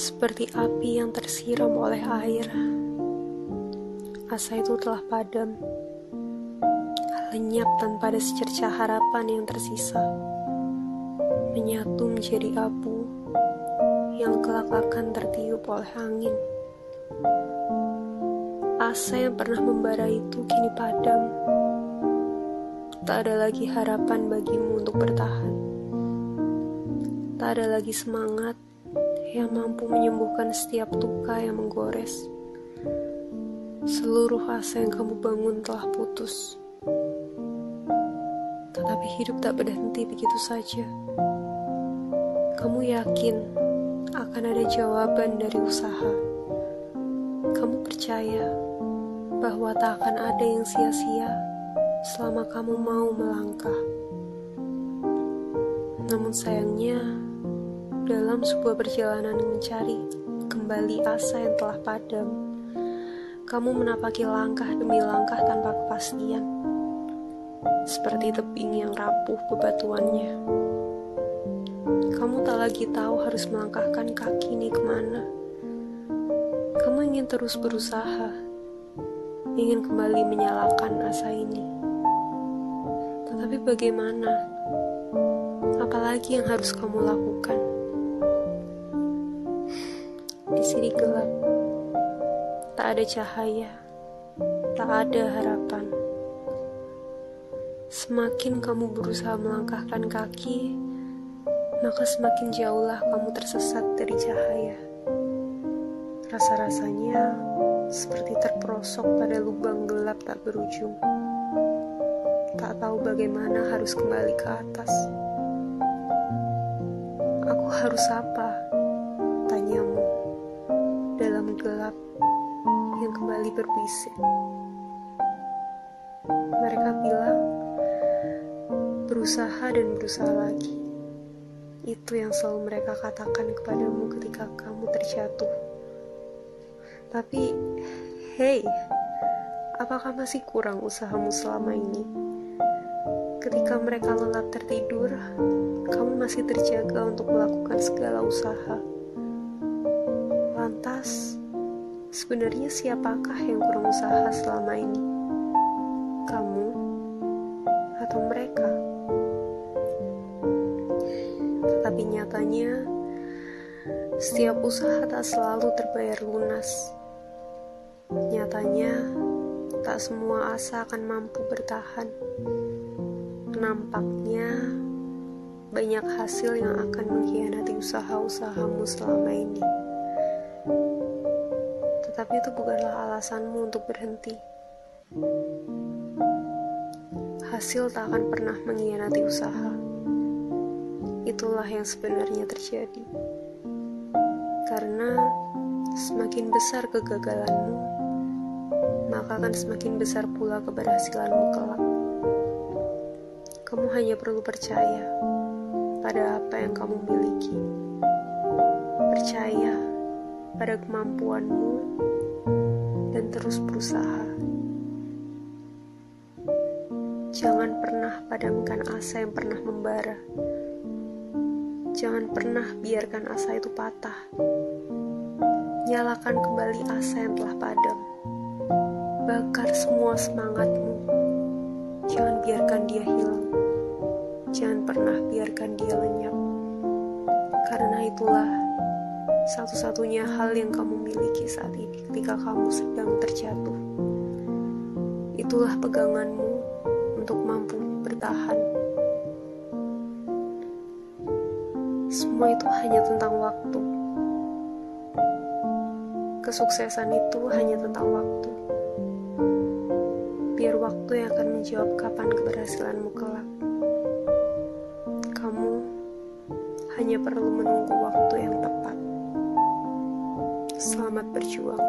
Seperti api yang tersiram oleh air, asa itu telah padam, lenyap tanpa ada secerca harapan yang tersisa, menyatu menjadi abu yang kelak akan tertiup oleh angin. Asa yang pernah membara itu kini padam. Tak ada lagi harapan bagimu untuk bertahan. Tak ada lagi semangat yang mampu menyembuhkan setiap luka yang menggores. Seluruh asa yang kamu bangun telah putus. Tetapi hidup tak berhenti begitu saja. Kamu yakin akan ada jawaban dari usaha. Kamu percaya bahwa tak akan ada yang sia-sia selama kamu mau melangkah. Namun sayangnya, dalam sebuah perjalanan mencari kembali asa yang telah padam. Kamu menapaki langkah demi langkah tanpa kepastian, seperti tebing yang rapuh bebatuannya. Kamu tak lagi tahu harus melangkahkan kaki ini ke mana. Kamu ingin terus berusaha, ingin kembali menyalakan asa ini. Tetapi bagaimana? Apalagi yang harus kamu lakukan? Di sini gelap, tak ada cahaya, tak ada harapan. Semakin kamu berusaha melangkahkan kaki, maka semakin jauhlah kamu tersesat dari cahaya. Rasa-rasanya seperti terperosok pada lubang gelap tak berujung. Tak tahu bagaimana harus kembali ke atas. Aku harus apa? Gelap yang kembali berbisik. Mereka bilang, berusaha dan berusaha lagi. Itu yang selalu mereka katakan kepadamu ketika kamu terjatuh. Tapi, hey, apakah masih kurang usahamu selama ini? Ketika mereka lelap tertidur, kamu masih terjaga untuk melakukan segala usaha Lantas, sebenarnya siapakah yang kurang usaha selama ini? Kamu atau mereka? Tetapi nyatanya, setiap usaha tak selalu terbayar lunas. Nyatanya, tak semua asa akan mampu bertahan. Nampaknya, banyak hasil yang akan mengkhianati usaha-usahamu selama ini tetapi itu bukanlah alasanmu untuk berhenti. Hasil tak akan pernah mengkhianati usaha. Itulah yang sebenarnya terjadi. Karena semakin besar kegagalanmu, maka akan semakin besar pula keberhasilanmu kelak. Kamu hanya perlu percaya pada apa yang kamu miliki. Percaya pada kemampuanmu dan terus berusaha. Jangan pernah padamkan asa yang pernah membara. Jangan pernah biarkan asa itu patah. Nyalakan kembali asa yang telah padam. Bakar semua semangatmu. Jangan biarkan dia hilang. Jangan pernah biarkan dia lenyap. Karena itulah satu-satunya hal yang kamu miliki saat ini ketika kamu sedang terjatuh. Itulah peganganmu untuk mampu bertahan. Semua itu hanya tentang waktu. Kesuksesan itu hanya tentang waktu. Biar waktu yang akan menjawab kapan keberhasilanmu kelak. Kamu hanya perlu menunggu waktu. Selamat berjuang.